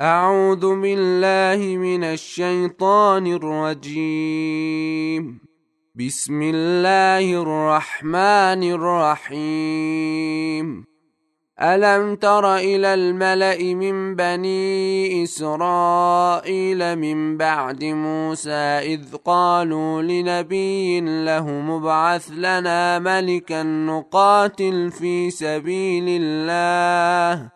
أعوذ بالله من الشيطان الرجيم. بسم الله الرحمن الرحيم. ألم تر إلى الملأ من بني إسرائيل من بعد موسى إذ قالوا لنبي له مبعث لنا ملكا نقاتل في سبيل الله.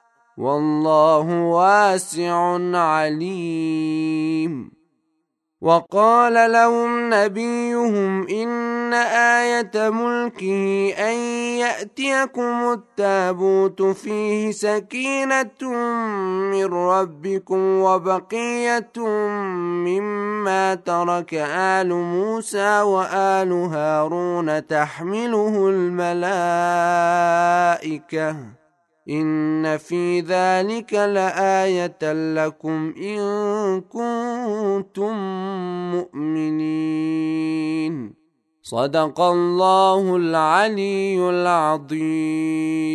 والله واسع عليم. وقال لهم نبيهم إن آية ملكه أن يأتيكم التابوت فيه سكينة من ربكم وبقية مما ترك آل موسى وآل هارون تحمله الملائكة. إن في ذلك لآية لكم إن كنتم مؤمنين. صدق الله العلي العظيم.